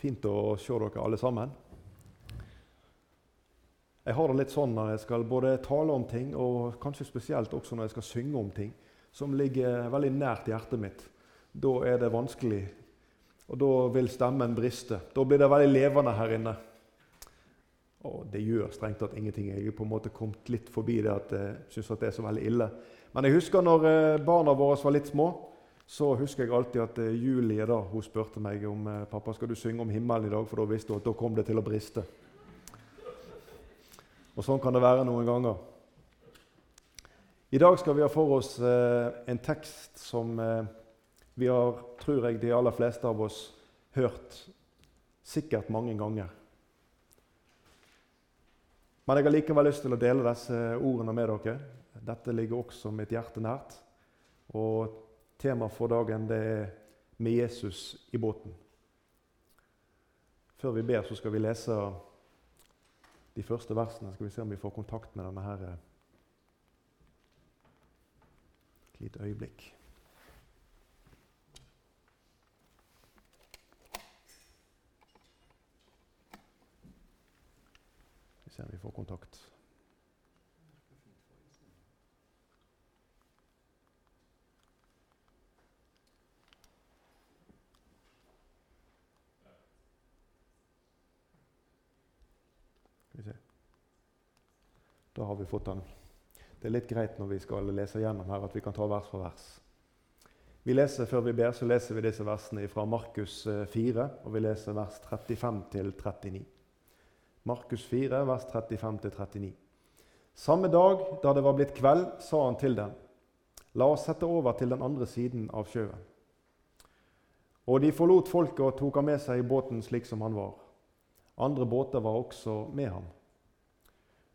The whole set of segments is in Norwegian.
Fint å se dere alle sammen. Jeg har det litt sånn når jeg skal både tale om ting, og kanskje spesielt også når jeg skal synge om ting som ligger veldig nært hjertet mitt. Da er det vanskelig, og da vil stemmen briste. Da blir det veldig levende her inne. Og det gjør strengt tatt ingenting. Jeg er på en måte kommet litt forbi det at jeg syns det er så veldig ille. Men jeg husker når eh, barna våre var litt små så husker jeg alltid at eh, Julie da, hun spurte meg om eh, pappa skal du synge om himmelen i dag, for da visste hun at da kom det til å briste. Og sånn kan det være noen ganger. I dag skal vi ha for oss eh, en tekst som vi har, tror jeg, de aller fleste av oss hørt sikkert mange ganger. Men jeg har likevel lyst til å dele disse ordene med dere. Dette ligger også mitt hjerte nært. Og Tema for dagen det er 'Med Jesus i båten'. Før vi ber, så skal vi lese de første versene. Skal vi se om vi får kontakt med denne her et lite øyeblikk. Vi ser om vi får kontakt. Da har vi fått den. Det er litt greit når vi skal lese gjennom her, at vi kan ta vers for vers. Vi leser Før vi ber, så leser vi disse versene fra Markus 4, eh, og vi leser vers 35 39. Markus 4, vers 35 39. Samme dag da det var blitt kveld, sa han til dem, La oss sette over til den andre siden av sjøen. Og de forlot folket og tok ham med seg i båten slik som han var. Andre båter var også med ham.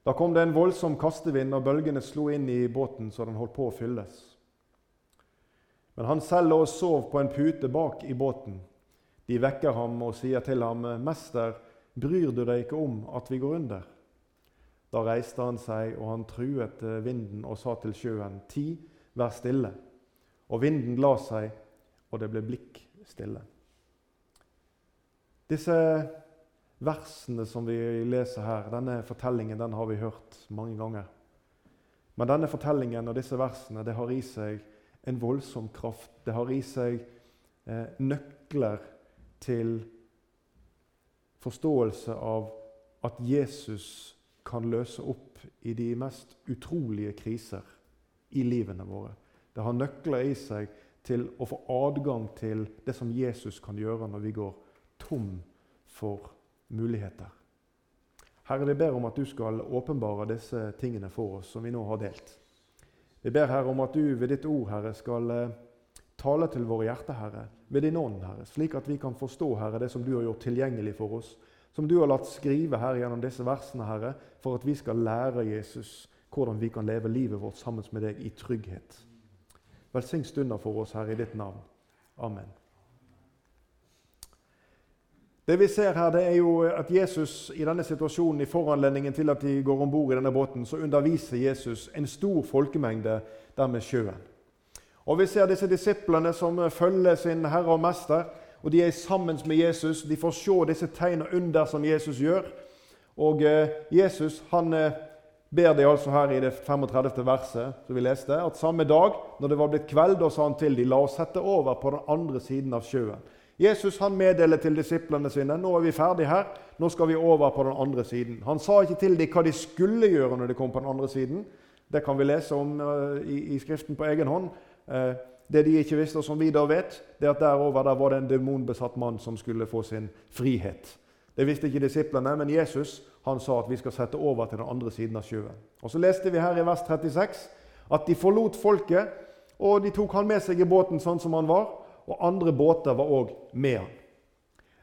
Da kom det en voldsom kastevind, og bølgene slo inn i båten så den holdt på å fylles. Men han selv lå og sov på en pute bak i båten. De vekker ham og sier til ham, 'Mester, bryr du deg ikke om at vi går under?' Da reiste han seg, og han truet vinden og sa til sjøen, 'Ti, vær stille.' Og vinden la seg, og det ble blikk stille. Disse versene som vi leser her, denne fortellingen, den har vi hørt mange ganger. Men denne fortellingen og disse versene det har i seg en voldsom kraft. Det har i seg eh, nøkler til forståelse av at Jesus kan løse opp i de mest utrolige kriser i livene våre. Det har nøkler i seg til å få adgang til det som Jesus kan gjøre når vi går tom for muligheter. Herre, vi ber om at du skal åpenbare disse tingene for oss som vi nå har delt. Vi ber Herre om at du ved ditt ord Herre, skal eh, tale til våre hjerter, Herre, ved din ånd, Herre, slik at vi kan forstå Herre, det som du har gjort tilgjengelig for oss, som du har latt skrive her gjennom disse versene, Herre, for at vi skal lære Jesus hvordan vi kan leve livet vårt sammen med deg i trygghet. Velsign stunder for oss, Herre, i ditt navn. Amen. Det vi ser her, det er jo at Jesus i denne situasjonen, i foranledningen til at de går om bord i denne båten, så underviser Jesus en stor folkemengde der med sjøen. Og Vi ser disse disiplene som følger sin herre og mester. og De er sammen med Jesus. De får se disse tegn og under som Jesus gjør. Og eh, Jesus han eh, ber de altså her i det 35. verset som vi leste, at samme dag, når det var blitt kveld, da sa han til de, la oss sette over på den andre siden av sjøen. Jesus han meddeler til disiplene sine nå er vi ferdig her, nå skal vi over på den andre siden. Han sa ikke til dem hva de skulle gjøre når de kom på den andre siden. Det kan vi lese om uh, i, i, Skriften på egen hånd. Uh, det de ikke visste, og som vi da vet, det er at derover der var det en demonbesatt mann som skulle få sin frihet. Det visste ikke disiplene, men Jesus han sa at vi skal sette over til den andre siden av sjøen. Og Så leste vi her i vers 36 at de forlot folket, og de tok han med seg i båten sånn som han var og andre båter var òg med han.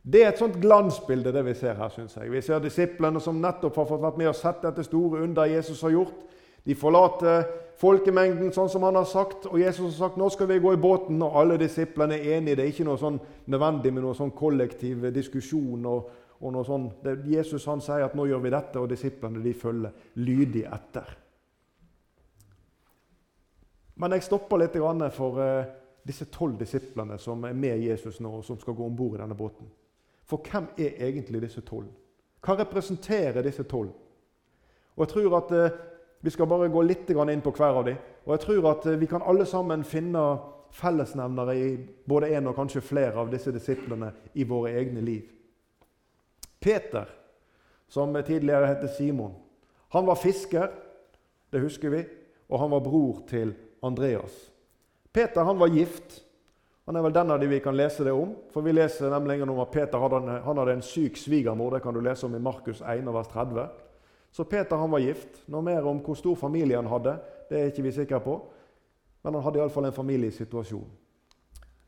Det er et sånt glansbilde det vi ser her. synes jeg. Vi ser disiplene som nettopp har fått vært med og sett dette store under Jesus har gjort. De forlater folkemengden sånn som han har sagt, og Jesus har sagt nå skal vi gå i båten. Og alle disiplene er enige. Det er ikke noe sånn nødvendig med noe sånn kollektiv diskusjon. og, og noe sånn. Det, Jesus han sier at nå gjør vi dette, og disiplene de følger lydig etter. Men jeg stopper litt for uh, disse tolv disiplene som er med Jesus nå, og som skal gå om bord i denne båten. For hvem er egentlig disse tolv? Hva representerer disse tolv? Og jeg tror at eh, Vi skal bare gå litt inn på hver av dem. Og jeg tror at eh, vi kan alle sammen finne fellesnevnere i både én og kanskje flere av disse disiplene i våre egne liv. Peter, som tidligere het Simon, han var fisker, det husker vi, og han var bror til Andreas. Peter han var gift. Han er vel den av de vi kan lese det om. For Vi leser nemlig om at Peter hadde en, han hadde en syk svigermor. Det kan du lese om i Markus 1, vers 30. Så Peter han var gift. Noe mer om hvor stor familie han hadde, det er ikke vi sikre på. Men han hadde iallfall en familiesituasjon.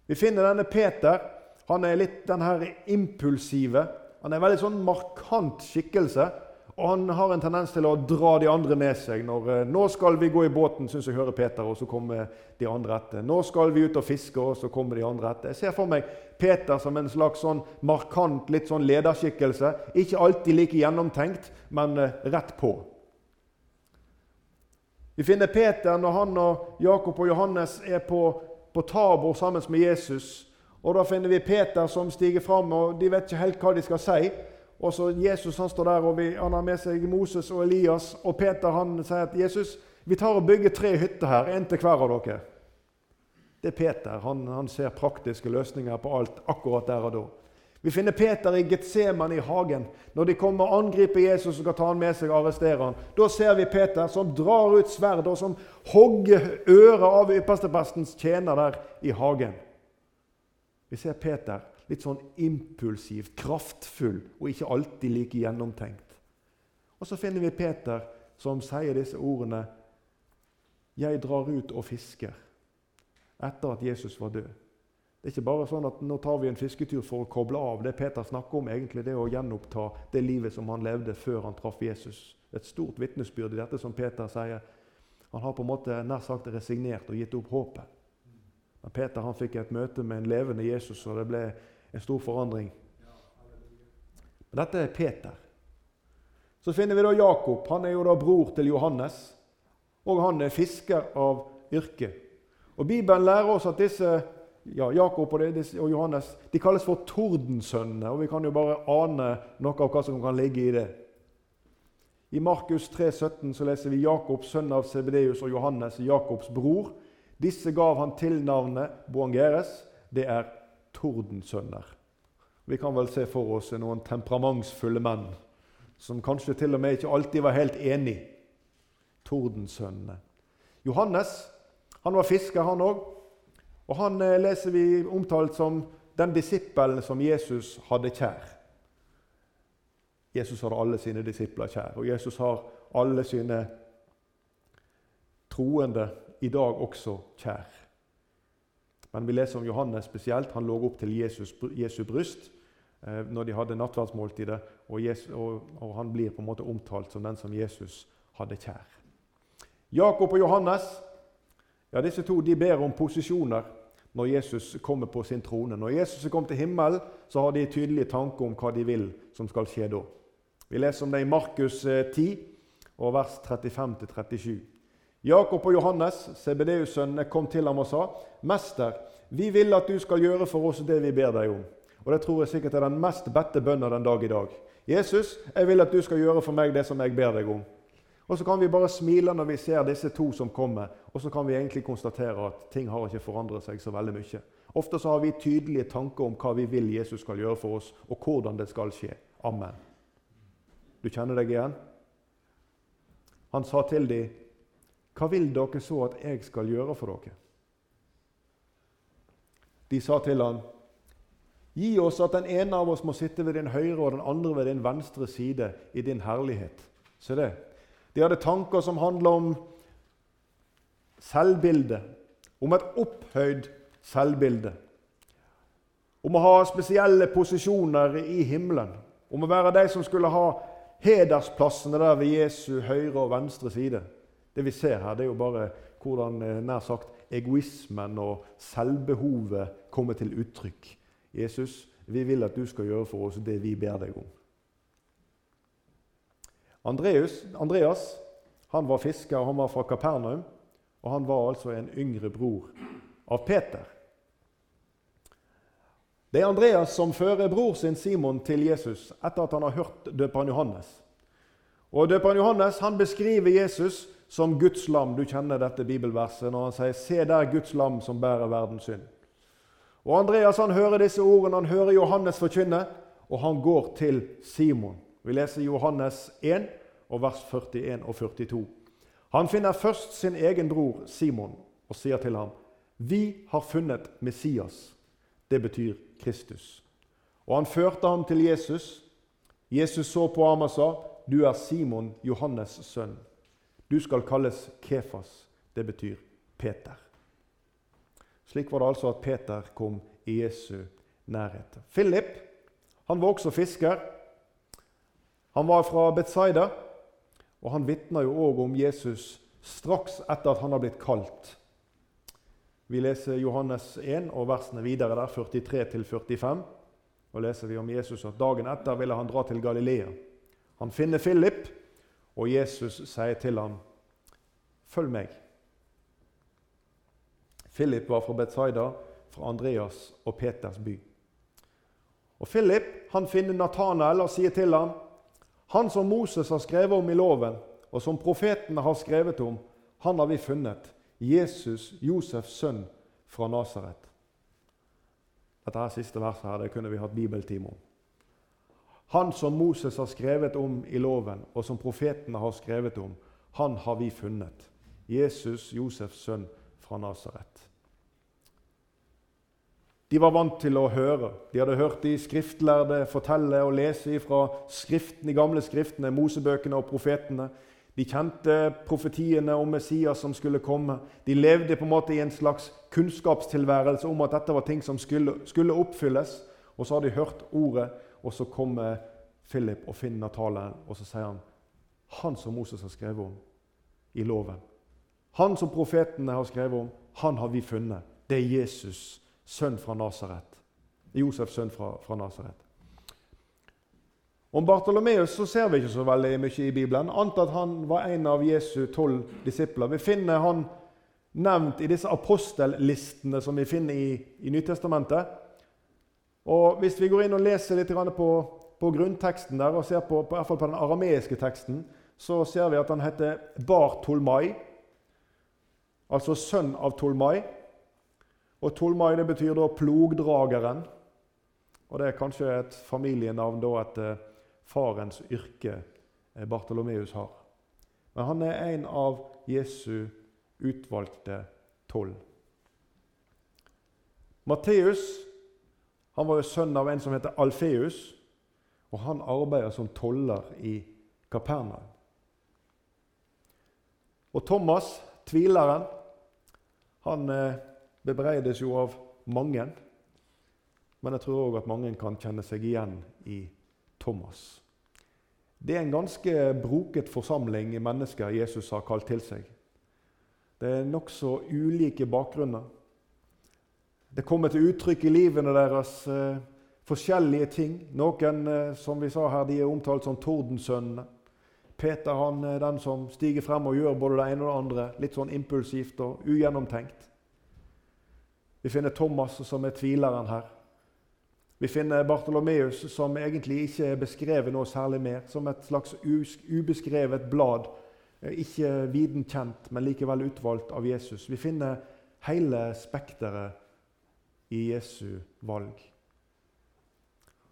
Vi finner denne Peter. Han er litt den her impulsive. Han er en veldig sånn markant skikkelse. Og han har en tendens til å dra de andre med seg. Når eh, 'Nå skal vi gå i båten', syns jeg hører Peter, og så kommer de andre etter. 'Nå skal vi ut og fiske', og så kommer de andre etter. Jeg ser for meg Peter som en slags sånn markant litt sånn lederskikkelse. Ikke alltid like gjennomtenkt, men eh, rett på. Vi finner Peter når han og Jakob og Johannes er på, på Tabor sammen med Jesus. Og Da finner vi Peter som stiger fram, og de vet ikke helt hva de skal si. Og så Jesus han står der, og vi, han har med seg Moses og Elias. Og Peter han sier at Jesus, vi tar og bygger tre hytter her, én til hver av dere. Det er Peter. Han, han, ser praktiske løsninger på alt akkurat der og da. Vi finner Peter i Getseman i hagen. Når de kommer og angriper Jesus og skal ta han med seg og arrestere han. Da ser vi Peter som drar ut sverd og som hogger øret av yppersteprestens tjener der i hagen. Vi ser Peter litt sånn impulsivt, kraftfull og ikke alltid like gjennomtenkt. Og så finner vi Peter som sier disse ordene 'Jeg drar ut og fisker' etter at Jesus var død. Det er ikke bare sånn at nå tar vi en fisketur for å koble av. Det Peter snakker om, egentlig det å gjenoppta det livet som han levde før han traff Jesus. Et stort vitnesbyrd i dette som Peter sier. Han har på en måte nær sagt resignert og gitt opp håpet. Men Peter han fikk et møte med en levende Jesus, og det ble en stor forandring. Men dette er Peter. Så finner vi da Jakob. Han er jo da bror til Johannes. Og han er fisker av yrke. Og Bibelen lærer oss at disse ja, Jakob og, og Johannes de kalles for tordensønnene. Og vi kan jo bare ane noe av hva som kan ligge i det. I Markus 3, 17 så leser vi Jakob, sønn av Sebedeus og Johannes, Jakobs bror. Disse gav han tilnavnet Boangeres. Det er tordensønner. Vi kan vel se for oss noen temperamentsfulle menn som kanskje til og med ikke alltid var helt enig. Tordensønnene. Johannes han var fisker, han òg. Og han eh, leser vi omtalt som den disippelen som Jesus hadde kjær. Jesus hadde alle sine disipler kjær, og Jesus har alle sine troende i dag også kjær. Men vi leser om Johannes spesielt. Han lå opp til Jesus, Jesu bryst eh, når de hadde nattverdsmåltidet, og, og, og, han blir på en måte omtalt som den som Jesus hadde kjær. Jakob og Johannes ja, disse to de ber om posisjoner når Jesus kommer på sin trone. Når Jesus er kommet til himmelen, så har de tydelige tanker om hva de vil som skal skje da. Vi leser om det i Markus 10, eh, vers 35-37. Jakob og Johannes, CBDU-sønnene, kom til ham og sa, 'Mester, vi vil at du skal gjøre for oss det vi ber deg om.' Og Det tror jeg sikkert er den mest bedte bønnen den dag i dag. 'Jesus, jeg vil at du skal gjøre for meg det som jeg ber deg om.' Og Så kan vi bare smile når vi ser disse to som kommer, og så kan vi egentlig konstatere at ting har ikke forandret seg så veldig mye. Ofte så har vi tydelige tanker om hva vi vil Jesus skal gjøre for oss, og hvordan det skal skje. Amen. Du kjenner deg igjen? Han sa til dem hva vil dere så at jeg skal gjøre for dere? De sa til ham, Gi oss at den ene av oss må sitte ved din høyre og den andre ved din venstre side i din herlighet. Se det. De hadde tanker som handla om selvbilde, om et opphøyd selvbilde. Om å ha spesielle posisjoner i himmelen. Om å være de som skulle ha hedersplassene der ved Jesu høyre og venstre side. Det vi ser her, det er jo bare hvordan eh, nær sagt egoismen og selvbehovet kommer til uttrykk. Jesus, vi vil at du skal gjøre for oss det vi ber deg om. Andreas, Andreas han var fisker, han var fra Kapernaum, og han var altså en yngre bror av Peter. Det er Andreas som fører bror sin Simon til Jesus etter at han har hørt døperen Johannes. Og Døperen Johannes han beskriver Jesus som Guds lam. Du kjenner dette bibelverset når han sier 'Se der Guds lam som bærer verdens synd'. Og Andreas han hører disse ordene, han hører Johannes forkynne, og han går til Simon. Vi leser Johannes 1, og vers 41 og 42. Han finner først sin egen bror Simon og sier til ham, 'Vi har funnet Messias.' Det betyr Kristus. Og han førte ham til Jesus. Jesus så på ham og sa, 'Du er Simon, Johannes' sønn. Du skal kalles Kefas.' Det betyr Peter. Slik var det altså at Peter kom i Jesu nærhet. Philip han var også fisker. Han var fra Betzaida, og han vitna jo òg om Jesus straks etter at han har blitt kalt. Vi leser Johannes 1 og versene videre der, 43-45. Og leser vi om Jesus at dagen etter ville han dra til Galilea. Han finner Philip, og Jesus sier til ham, 'Følg meg'. Philip var fra Betzaida, fra Andreas og Peters by. Og Philip han finner Natanael og sier til ham, 'Han som Moses har skrevet om i loven, og som profetene har skrevet om, han har vi funnet.' Jesus, Josefs sønn fra Nasaret. Dette her siste verset her, det kunne vi hatt bibeltime om. Han som Moses har skrevet om i loven, og som profetene har skrevet om, han har vi funnet. Jesus, Josefs sønn fra Nasaret. De var vant til å høre. De hadde hørt de skriftlærde fortelle og lese fra de gamle skriftene, Mosebøkene og profetene. De kjente profetiene om Messias som skulle komme. De levde på en måte i en slags kunnskapstilværelse om at dette var ting som skulle, skulle oppfylles. Og så har de hørt ordet, og så kommer Philip og finner talen, og så sier han Han som Moses har skrevet om i loven. Han som profetene har skrevet om, han har vi funnet. Det er Jesus, sønn fra Nasaret. Josefs sønn fra, fra Nasaret. Om Bartolomeus så ser vi ikke så veldig mye i Bibelen, annet at han var en av Jesu tolv disipler. Vi finner han nevnt i disse apostellistene som vi finner i, i Nytestamentet. Og Hvis vi går inn og leser litt på, på grunnteksten der, og ser på, på, på den arameiske teksten, så ser vi at han heter Bar Tolmai, altså sønn av Tolmai. Og Tolmai det betyr da plogdrageren. Og Det er kanskje et familienavn da etter farens yrke eh, Bartolomeus har. Men han er en av Jesu utvalgte tolv. Matteus han var jo sønn av en som heter Alfeus, og han arbeider som toller i Kapernaum. Og Thomas, tvileren, han eh, bebreides jo av mange. Men jeg tror òg at mange kan kjenne seg igjen i Thomas. Det er en ganske broket forsamling mennesker Jesus har kalt til seg. Det er nokså ulike bakgrunner. Det kommer til uttrykk i livene deres eh, forskjellige ting. Noen eh, som vi sa her, de er omtalt som tordensønnene. Peter han er den som stiger frem og gjør både det ene og det andre. Litt sånn impulsivt og ugjennomtenkt. Vi finner Thomas som er tvileren her. Vi finner Bartolomeus, som egentlig ikke er beskrevet noe særlig mer, som et slags ubeskrevet blad. Eh, ikke viden kjent, men likevel utvalgt av Jesus. Vi finner hele spekteret i Jesu valg.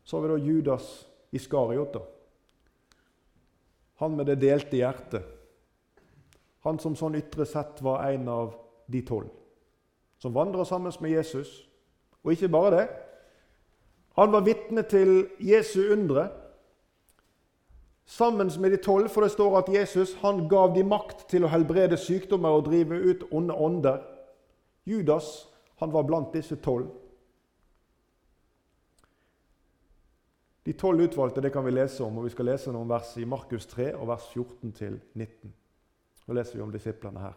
Så har vi da Judas Iskariot. Han med det delte hjertet. Han som sånn ytre sett var en av de tolv. Som vandra sammen med Jesus. Og ikke bare det. Han var vitne til Jesu undre sammen med de tolv, for det står at Jesus han gav de makt til å helbrede sykdommer og drive ut onde ånder. Judas han var blant disse tolv. De tolv utvalgte det kan vi lese om, og vi skal lese noen vers i Markus 3, og vers 14-19. Nå leser vi om disiplene her.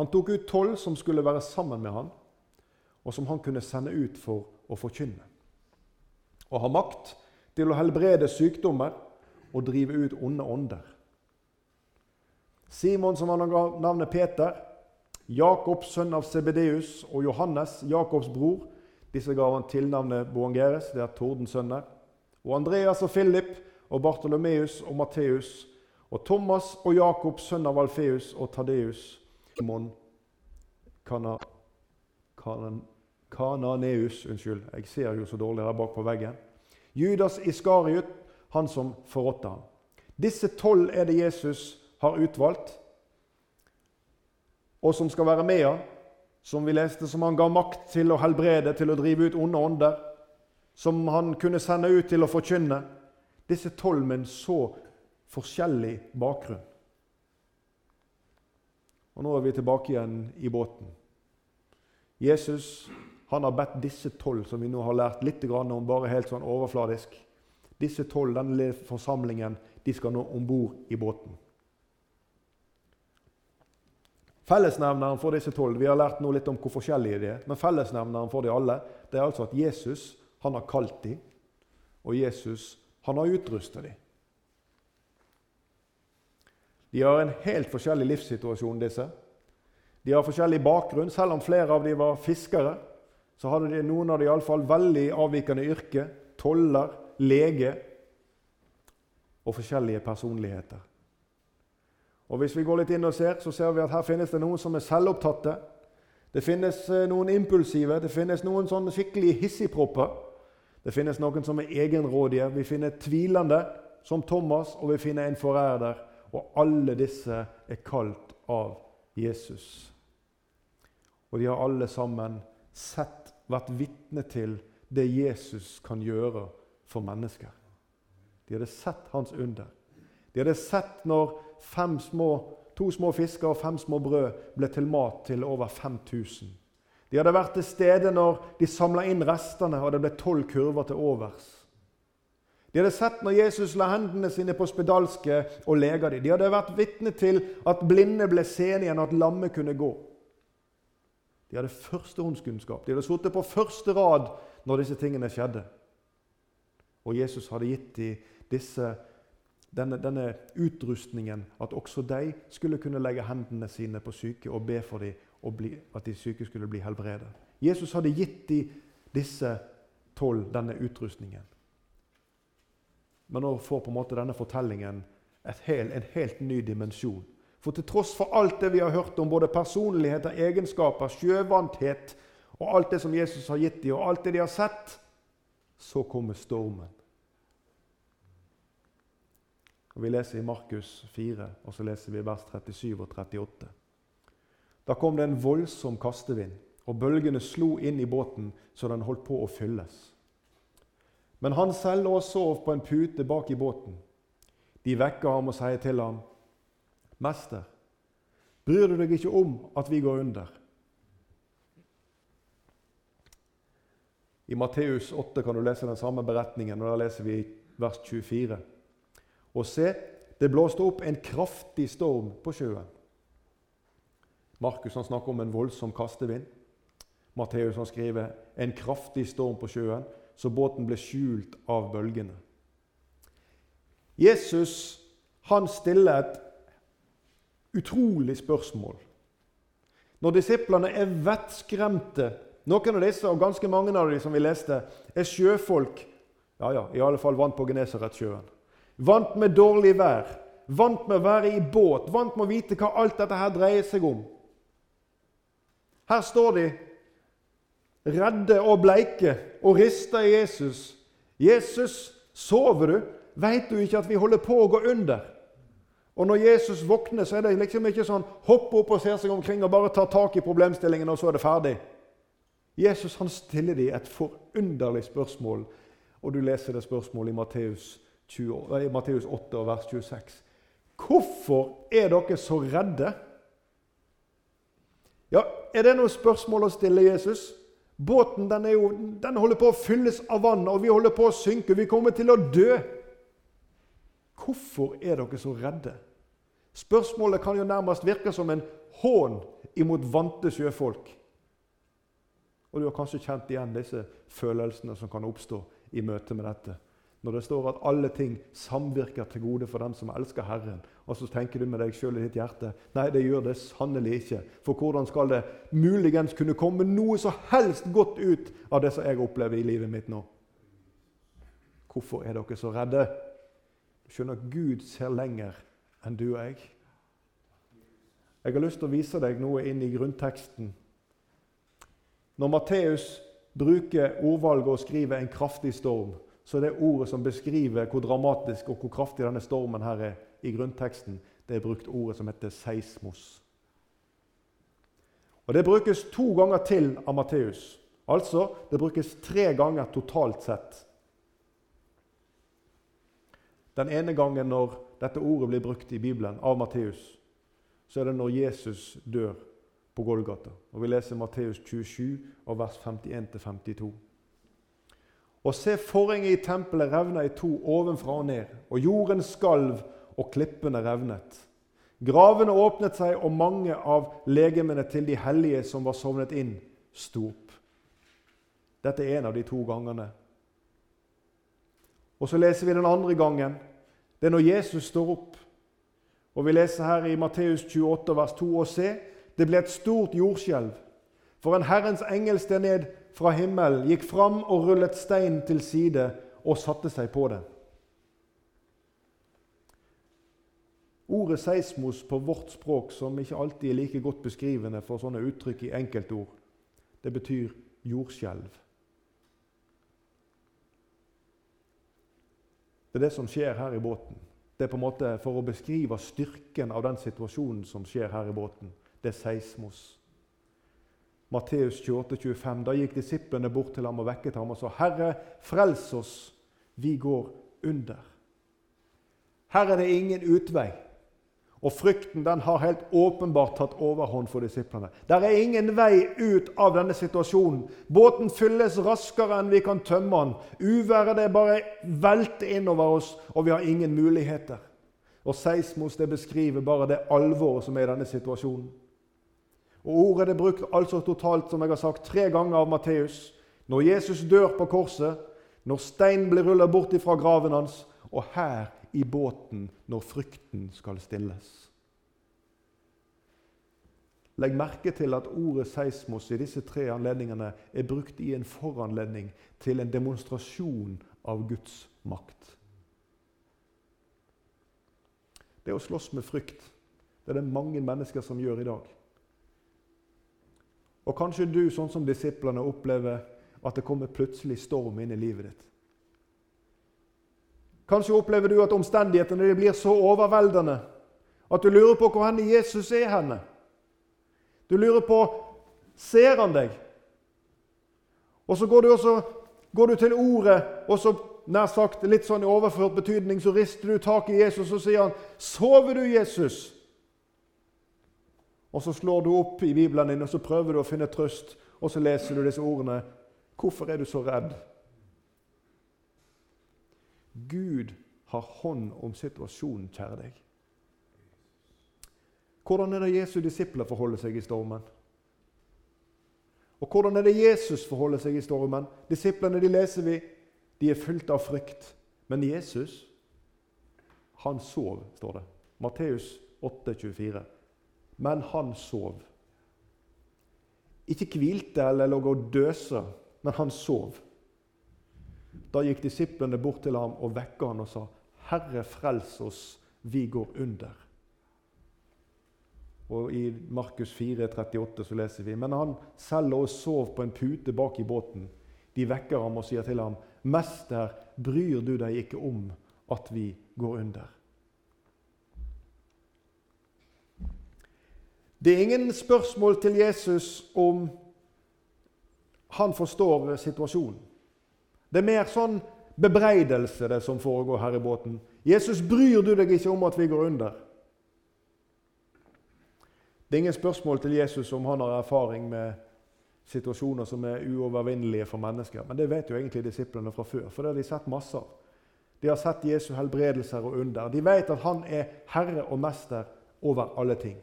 Han tok ut tolv som skulle være sammen med han, og som han kunne sende ut for å forkynne og ha makt til å helbrede sykdommer og drive ut onde ånder. Simon, som han ga navnet Peter, Jakob, sønn av Sebedeus, og Johannes, Jakobs bror, Disse gav han tilnavnet Boangeres, det er tordensønner. Og Andreas og Philip og Bartolomeus og Matteus og Thomas og Jakob, sønn av Alfeus og Tadeus. Simon Kana, Kanan, Kananeus, unnskyld, jeg ser jo så dårlig der bak på veggen. Judas Iskariot, han som forrådte ham. Disse tolv er det Jesus har utvalgt, og som skal være med ham. Som vi leste, som han ga makt til å helbrede, til å drive ut onde ånder. Som han kunne sende ut til å forkynne. Disse tolv med en så forskjellig bakgrunn. Og Nå er vi tilbake igjen i båten. Jesus han har bedt disse tolv, som vi nå har lært litt om, bare helt sånn overfladisk Disse tolv, denne forsamlingen, de skal nå om bord i båten. Fellesnevneren for disse tolv Vi har lært nå litt om hvor forskjellige de er. Men fellesnevneren for de alle det er altså at Jesus han har kalt dem, og Jesus han har utrustet dem. De har en helt forskjellig livssituasjon, disse. De har forskjellig bakgrunn. Selv om flere av dem var fiskere, så hadde de noen av dem iallfall veldig avvikende yrke. Toller, lege og forskjellige personligheter. Og Hvis vi går litt inn og ser, så ser vi at her finnes det noen som er selvopptatte. Det finnes eh, noen impulsive, det finnes noen sånn skikkelig hissigpropper. Det finnes noen som er egenrådige. Vi finner tvilende, som Thomas, og vi finner en forræder. Og alle disse er kalt av Jesus. Og de har alle sammen sett, vært vitne til det Jesus kan gjøre for mennesker. De hadde sett hans under. De hadde sett når små, to små fisker og fem små brød ble til mat til over 5000. De hadde vært til stede når de samla inn restene, og det ble tolv kurver til overs. De hadde sett når Jesus la hendene sine på spedalske og lega dem. De hadde vært vitne til at blinde ble seende igjen, og at lamme kunne gå. De hadde førstehåndskunnskap. De hadde sittet på første rad når disse tingene skjedde. Og Jesus hadde gitt dem disse denne, denne utrustningen, at også de skulle kunne legge hendene sine på syke og be for dem og bli, at de syke skulle bli helbredet. Jesus hadde gitt dem disse tolv denne utrustningen. Men nå får på en måte denne fortellingen hel, en helt ny dimensjon. For til tross for alt det vi har hørt om både personligheter, egenskaper, sjøvanthet og alt det som Jesus har gitt dem, og alt det de har sett, så kommer stormen. Og Vi leser i Markus 4, og så leser vi vers 37 og 38. Da kom det en voldsom kastevind, og bølgene slo inn i båten så den holdt på å fylles. Men han selv og sov på en pute bak i båten. De vekker ham og sier til ham, 'Mester, bryr du deg ikke om at vi går under?' I Matteus 8 kan du lese den samme beretningen, og da leser vi vers 24. Og se, det blåste opp en kraftig storm på sjøen. Markus snakker om en voldsom kastevind. Matteus skriver en kraftig storm på sjøen, så båten ble skjult av bølgene. Jesus han stiller et utrolig spørsmål. Når disiplene er vettskremte Noen av disse, og ganske mange av dem som vi leste, er sjøfolk. Ja, ja, i alle fall vant på Genesaretsjøen. Vant med dårlig vær, vant med å være i båt, vant med å vite hva alt dette her dreier seg om. Her står de redde og bleike og rister i Jesus. 'Jesus, sover du? Veit du ikke at vi holder på å gå under?' Og Når Jesus våkner, så er det liksom ikke sånn hoppe opp og ser seg omkring og bare ta tak i problemstillingen, og så er det ferdig. Jesus han stiller dem et forunderlig spørsmål, og du leser det spørsmålet i Matteus 20, Matteus 8, vers 26. Hvorfor er dere så redde? Ja, Er det noe spørsmål å stille Jesus? Båten den, jo, den holder på å fylles av vann, og vi holder på å synke. Vi kommer til å dø. Hvorfor er dere så redde? Spørsmålet kan jo nærmest virke som en hån imot vante sjøfolk. Og du har kanskje kjent igjen disse følelsene som kan oppstå i møte med dette. Når det står at alle ting samvirker til gode for dem som elsker Herren. Og så tenker du med deg sjøl i ditt hjerte nei, det gjør det sannelig ikke. For hvordan skal det muligens kunne komme noe så helst godt ut av det som jeg opplever i livet mitt nå? Hvorfor er dere så redde? Du skjønner Gud ser lenger enn du og jeg. Jeg har lyst til å vise deg noe inn i grunnteksten. Når Matteus bruker ordvalget og skriver 'en kraftig storm', så er det ordet som beskriver hvor dramatisk og hvor kraftig denne stormen her er i grunnteksten, det er brukt ordet som heter seismos. Og Det brukes to ganger til av Matteus. Altså, det brukes tre ganger totalt sett. Den ene gangen når dette ordet blir brukt i Bibelen av Matteus, så er det når Jesus dør på Golgata. Og Vi leser Matteus 27, vers 51-52. Og se, forhenget i tempelet revna i to ovenfra og ned, og jorden skalv, og klippene revnet. Gravene åpnet seg, og mange av legemene til de hellige som var sovnet inn, sto opp. Dette er en av de to gangene. Og så leser vi den andre gangen. Det er når Jesus står opp. Og Vi leser her i Matteus 28, vers 2 og c.: det ble et stort jordskjelv. For en Herrens engel steg ned fra himmelen, gikk fram og rullet steinen til side og satte seg på den. Ordet seismos på vårt språk, som ikke alltid er like godt beskrivende for sånne uttrykk i enkeltord, det betyr jordskjelv. Det er det som skjer her i båten. Det er på en måte for å beskrive styrken av den situasjonen som skjer her i båten. Det er seismos. Matteus 28, 25. Da gikk disiplene bort til ham og vekket ham og sa, 'Herre, frels oss, vi går under.' Her er det ingen utvei. Og frykten den har helt åpenbart tatt overhånd for disiplene. Der er ingen vei ut av denne situasjonen. Båten fylles raskere enn vi kan tømme den. Uværet det bare velter innover oss, og vi har ingen muligheter. Og Seismos det beskriver bare det alvoret som er i denne situasjonen. Og Ordet er brukt altså totalt som jeg har sagt, tre ganger av Matteus. Når Jesus dør på korset, når steinen blir rullet bort fra graven hans, og her i båten når frykten skal stilles. Legg merke til at ordet seismos i disse tre anledningene er brukt i en foranledning til en demonstrasjon av Guds makt. Det å slåss med frykt det er det mange mennesker som gjør i dag. Og Kanskje du, sånn som disiplene, opplever at det kommer plutselig storm inn i livet ditt. Kanskje opplever du at omstendighetene blir så overveldende at du lurer på hvor henne Jesus er henne. Du lurer på ser han deg. Og så går du, også, går du til ordet, og så nær sagt litt sånn i overført betydning, så rister du tak i Jesus og sier han, 'Sover du, Jesus?' Og så slår du opp i Bibelen din og så prøver du å finne trøst, og så leser du disse ordene. 'Hvorfor er du så redd?' Gud har hånd om situasjonen, kjære deg. Hvordan er det Jesu disipler forholder seg i stormen? Og hvordan er det Jesus forholder seg i stormen? Disiplene de leser vi, de er fylt av frykt. Men Jesus, han sov, står det. Matteus 8, 24. Men han sov. Ikke hvilte eller lå og døsa, men han sov. Da gikk disiplene bort til ham og vekka han og sa, 'Herre, frels oss, vi går under.' Og I Markus 4, 38 så leser vi men han selv og sov på en pute bak i båten. De vekker ham og sier til ham, 'Mester, bryr du deg ikke om at vi går under?' Det er ingen spørsmål til Jesus om han forstår situasjonen. Det er mer sånn bebreidelse det som foregår her i båten. Jesus, bryr du deg ikke om at vi går under? Det er ingen spørsmål til Jesus om han har erfaring med situasjoner som er uovervinnelige for mennesker. Men det vet jo egentlig disiplene fra før, for det har de sett masse av. De har sett Jesu helbredelser og under. De vet at han er herre og mester over alle ting.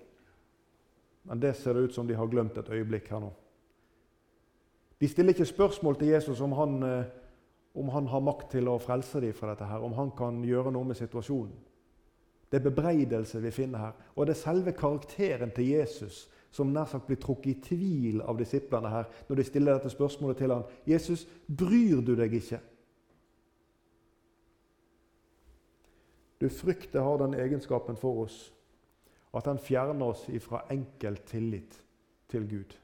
Men det ser det ut som de har glemt et øyeblikk her nå. De stiller ikke spørsmål til Jesus om han eh, om han har makt til å frelse dem fra dette, her, om han kan gjøre noe med situasjonen. Det er bebreidelse vi finner her. Og det er selve karakteren til Jesus som nær sagt blir trukket i tvil av disiplene her når de stiller dette spørsmålet til ham. 'Jesus, bryr du deg ikke?' Du frykter har den egenskapen for oss at den fjerner oss ifra enkel tillit til Gud.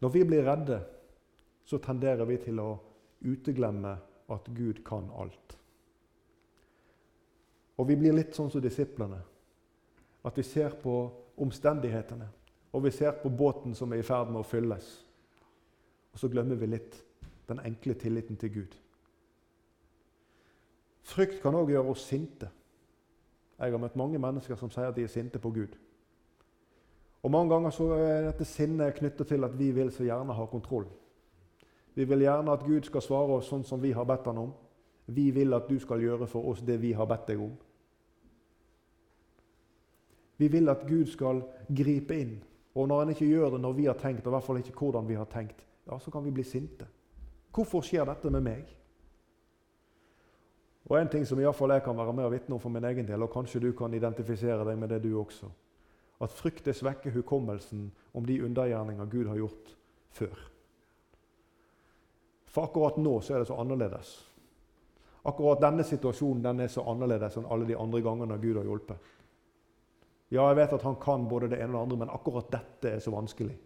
Når vi blir redde, så tenderer vi til å uteglemme at Gud kan alt. Og vi blir litt sånn som disiplene. At vi ser på omstendighetene, og vi ser på båten som er i ferd med å fylles. Og så glemmer vi litt den enkle tilliten til Gud. Frykt kan òg gjøre oss sinte. Jeg har møtt mange mennesker som sier at de er sinte på Gud. Og Mange ganger så er dette sinnet knyttet til at vi vil så gjerne ha kontroll. Vi vil gjerne at Gud skal svare oss sånn som vi har bedt han om. Vi vil at du skal gjøre for oss det vi har bedt deg om. Vi vil at Gud skal gripe inn. Og når han ikke gjør det når vi har tenkt, og i hvert fall ikke hvordan vi har tenkt, ja, så kan vi bli sinte. Hvorfor skjer dette med meg? Og En ting som i fall jeg kan være med og vitne om for min egen del, og kanskje du kan identifisere deg med det du også, at frykt svekker hukommelsen om de undergjerninger Gud har gjort før. For akkurat nå så er det så annerledes. Akkurat denne situasjonen den er så annerledes enn alle de andre gangene Gud har hjulpet. Ja, jeg vet at han kan både det ene og det andre, men akkurat dette er så vanskelig.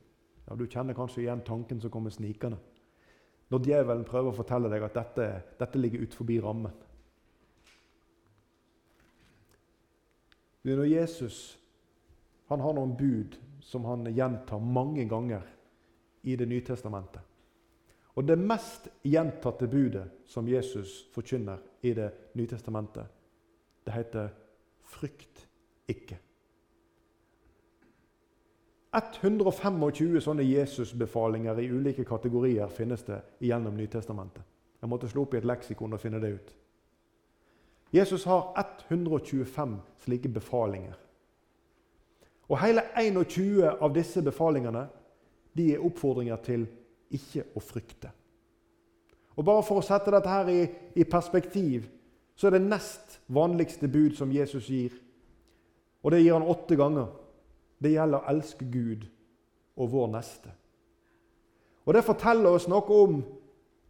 Ja, Du kjenner kanskje igjen tanken som kommer snikende. Når djevelen prøver å fortelle deg at dette, dette ligger utenfor rammen. Når Jesus han har noen bud som han gjentar mange ganger i Det nye testamentet. Og det mest gjentatte budet som Jesus forkynner i Det nye testamentet, det heter 'frykt ikke'. 125 sånne Jesusbefalinger i ulike kategorier finnes det gjennom Nytestamentet. Jeg måtte slå opp i et leksikon og finne det ut. Jesus har 125 slike befalinger. Og Hele 21 av disse befalingene de er oppfordringer til ikke å frykte. Og Bare for å sette dette her i, i perspektiv, så er det nest vanligste bud som Jesus gir. Og det gir han åtte ganger. Det gjelder å elske Gud og vår neste. Og Det forteller oss noe om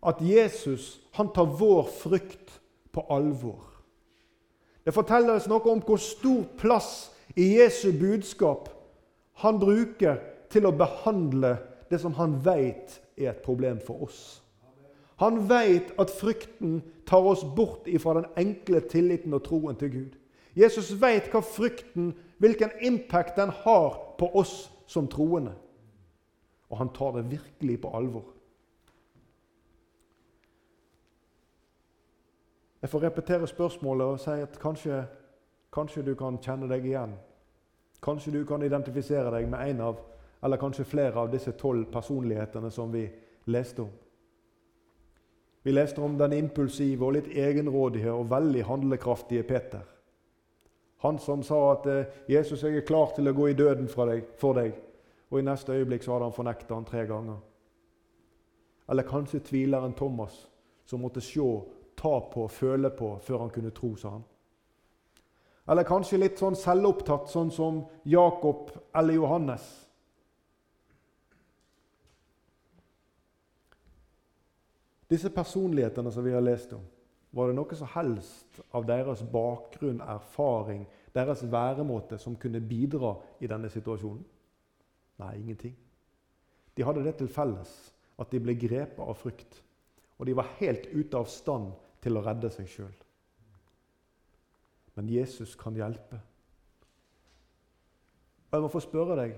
at Jesus han tar vår frykt på alvor. Det forteller oss noe om hvor stor plass i Jesu budskap han bruker til å behandle det som han vet er et problem for oss. Han vet at frykten tar oss bort fra den enkle tilliten og troen til Gud. Jesus vet hva frykten hvilken impact den har på oss som troende. Og han tar det virkelig på alvor. Jeg får repetere spørsmålet og si at kanskje, kanskje du kan kjenne deg igjen. Kanskje du kan identifisere deg med en av, eller kanskje flere av disse tolv personlighetene som vi leste om. Vi leste om den impulsive og litt egenrådige og veldig handlekraftige Peter. Han som sa at eh, 'Jesus, jeg er klar til å gå i døden deg, for deg', og i neste øyeblikk så hadde han fornekta han tre ganger. Eller kanskje tvileren Thomas, som måtte se, ta på, føle på før han kunne tro, sa han. Eller kanskje litt sånn selvopptatt, sånn som Jakob eller Johannes. Disse personlighetene som vi har lest om, var det noe som helst av deres bakgrunn, erfaring, deres væremåte som kunne bidra i denne situasjonen? Nei, ingenting. De hadde det til felles at de ble grepet av frykt. Og de var helt ute av stand til å redde seg sjøl. Men Jesus kan hjelpe. Og jeg må få spørre deg,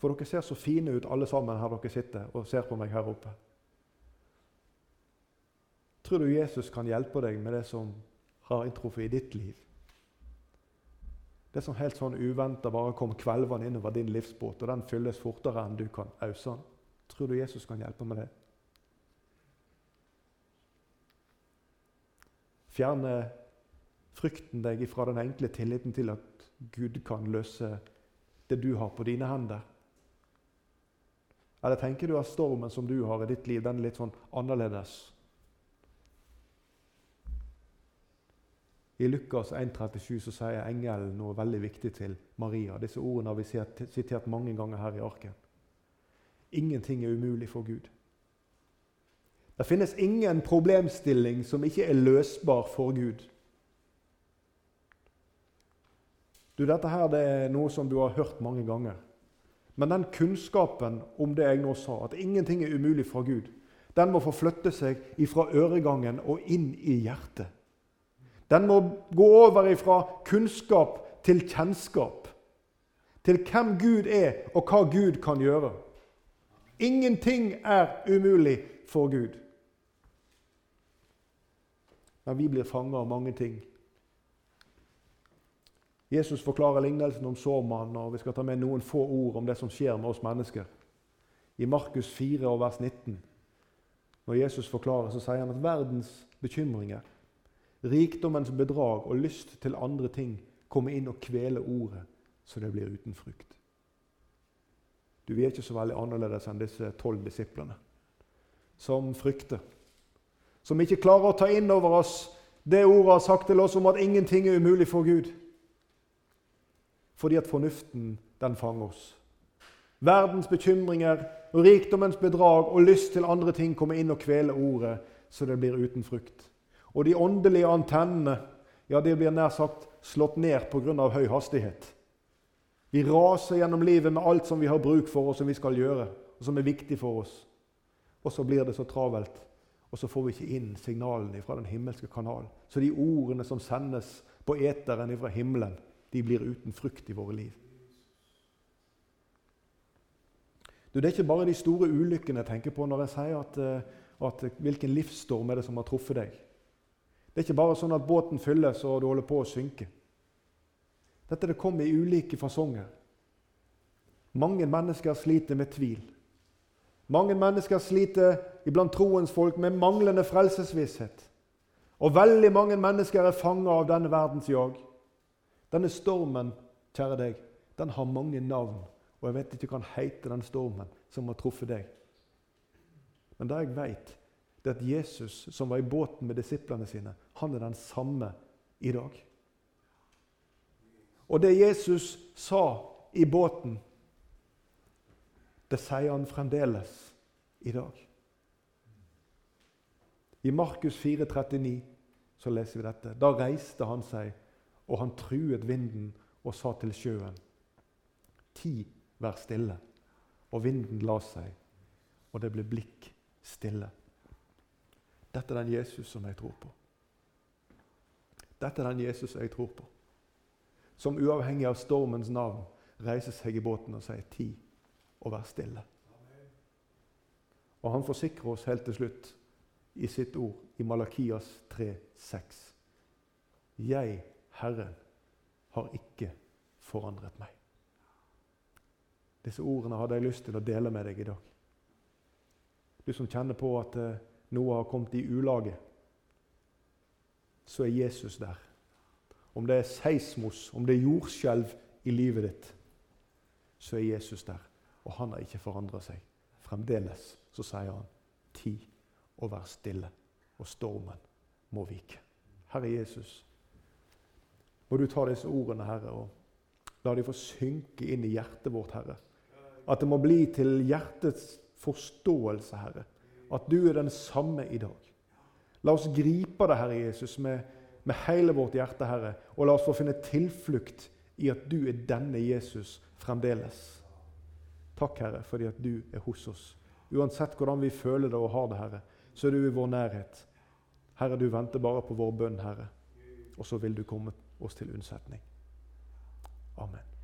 for dere ser så fine ut alle sammen her dere sitter og ser på meg her oppe. Tror du Jesus kan hjelpe deg med det som har inntruffet i ditt liv? Det som helt sånn uventa bare kom kvelvende innover din livsbåt, og den fylles fortere enn du kan ause den. Tror du Jesus kan hjelpe med det? Fjerne frykten deg fra den enkle tilliten til at Gud kan løse det du har på dine hender. Eller tenker du at stormen som du har i ditt liv, den er litt sånn annerledes? I Lukas 1,37 så sier engelen noe veldig viktig til Maria. Disse ordene har vi sitert mange ganger her i arken. Ingenting er umulig for Gud. Det finnes ingen problemstilling som ikke er løsbar for Gud. Du, Dette her det er noe som du har hørt mange ganger. Men den kunnskapen om det jeg nå sa, at ingenting er umulig fra Gud, den må få flytte seg ifra øregangen og inn i hjertet. Den må gå over ifra kunnskap til kjennskap. Til hvem Gud er, og hva Gud kan gjøre. Ingenting er umulig for Gud. Men vi blir fanget av mange ting. Jesus forklarer lignelsen om såmannen, og vi skal ta med noen få ord om det som skjer med oss mennesker. I Markus 4 og vers 19, når Jesus forklarer, så sier han at verdens bekymringer, rikdommens bedrag og lyst til andre ting kommer inn og kveler ordet, så det blir uten frukt. Du, Vi er ikke så veldig annerledes enn disse tolv disiplene, som frykter. Som ikke klarer å ta inn over oss det ordet har sagt til oss om at ingenting er umulig for Gud fordi at fornuften, den fanger oss. Verdens bekymringer rikdommens bedrag og lyst til andre ting kommer inn og kveler ordet, så det blir uten frukt. Og de åndelige antennene ja, de blir nær sagt slått ned pga. høy hastighet. Vi raser gjennom livet med alt som vi har bruk for, og som vi skal gjøre, og som er viktig for oss. Og så blir det så travelt, og så får vi ikke inn signalene fra den himmelske kanal. Så de ordene som sendes på eteren fra himmelen, de blir uten frukt i våre liv. Du, det er ikke bare de store ulykkene jeg tenker på når jeg sier at, eh, at hvilken livsstorm er det som har truffet deg. Det er ikke bare sånn at båten fylles og du holder på å synke. Dette det kommer i ulike fasonger. Mange mennesker sliter med tvil. Mange mennesker sliter iblant troens folk med manglende frelsesvisshet. Og veldig mange mennesker er fanga av denne verdens jag. Denne stormen, kjære deg, den har mange navn. Og jeg vet ikke hva den heter, den stormen som har truffet deg. Men det jeg vet, det er at Jesus, som var i båten med disiplene sine, han er den samme i dag. Og det Jesus sa i båten, det sier han fremdeles i dag. I Markus 4, 39 så leser vi dette. Da reiste han seg og han truet vinden og sa til sjøen.: Ti, vær stille. Og vinden la seg, og det ble blikk stille. Dette er den Jesus som jeg tror på. Dette er den Jesus jeg tror på. Som uavhengig av stormens navn reiser seg i båten og sier 'ti, og vær stille'. Og han forsikrer oss helt til slutt i sitt ord i Malakias 3,6. Jeg Herren har ikke forandret meg. Disse ordene hadde jeg lyst til å dele med deg i dag. Du som kjenner på at eh, noe har kommet i ulage, så er Jesus der. Om det er seismos, om det er jordskjelv i livet ditt, så er Jesus der. Og han har ikke forandra seg. Fremdeles så sier han tid og vær stille, og stormen må vike. Herre Jesus, må du ta disse ordene, Herre, og la de få synke inn i hjertet vårt, Herre. At det må bli til hjertets forståelse, Herre. At du er den samme i dag. La oss gripe det, Herre Jesus, med, med hele vårt hjerte, Herre. Og la oss få finne tilflukt i at du er denne Jesus fremdeles. Takk, Herre, fordi at du er hos oss. Uansett hvordan vi føler det og har det, Herre, så er du i vår nærhet. Herre, du venter bare på vår bønn, Herre. Og så vil du komme oss til unnsetning. Amen.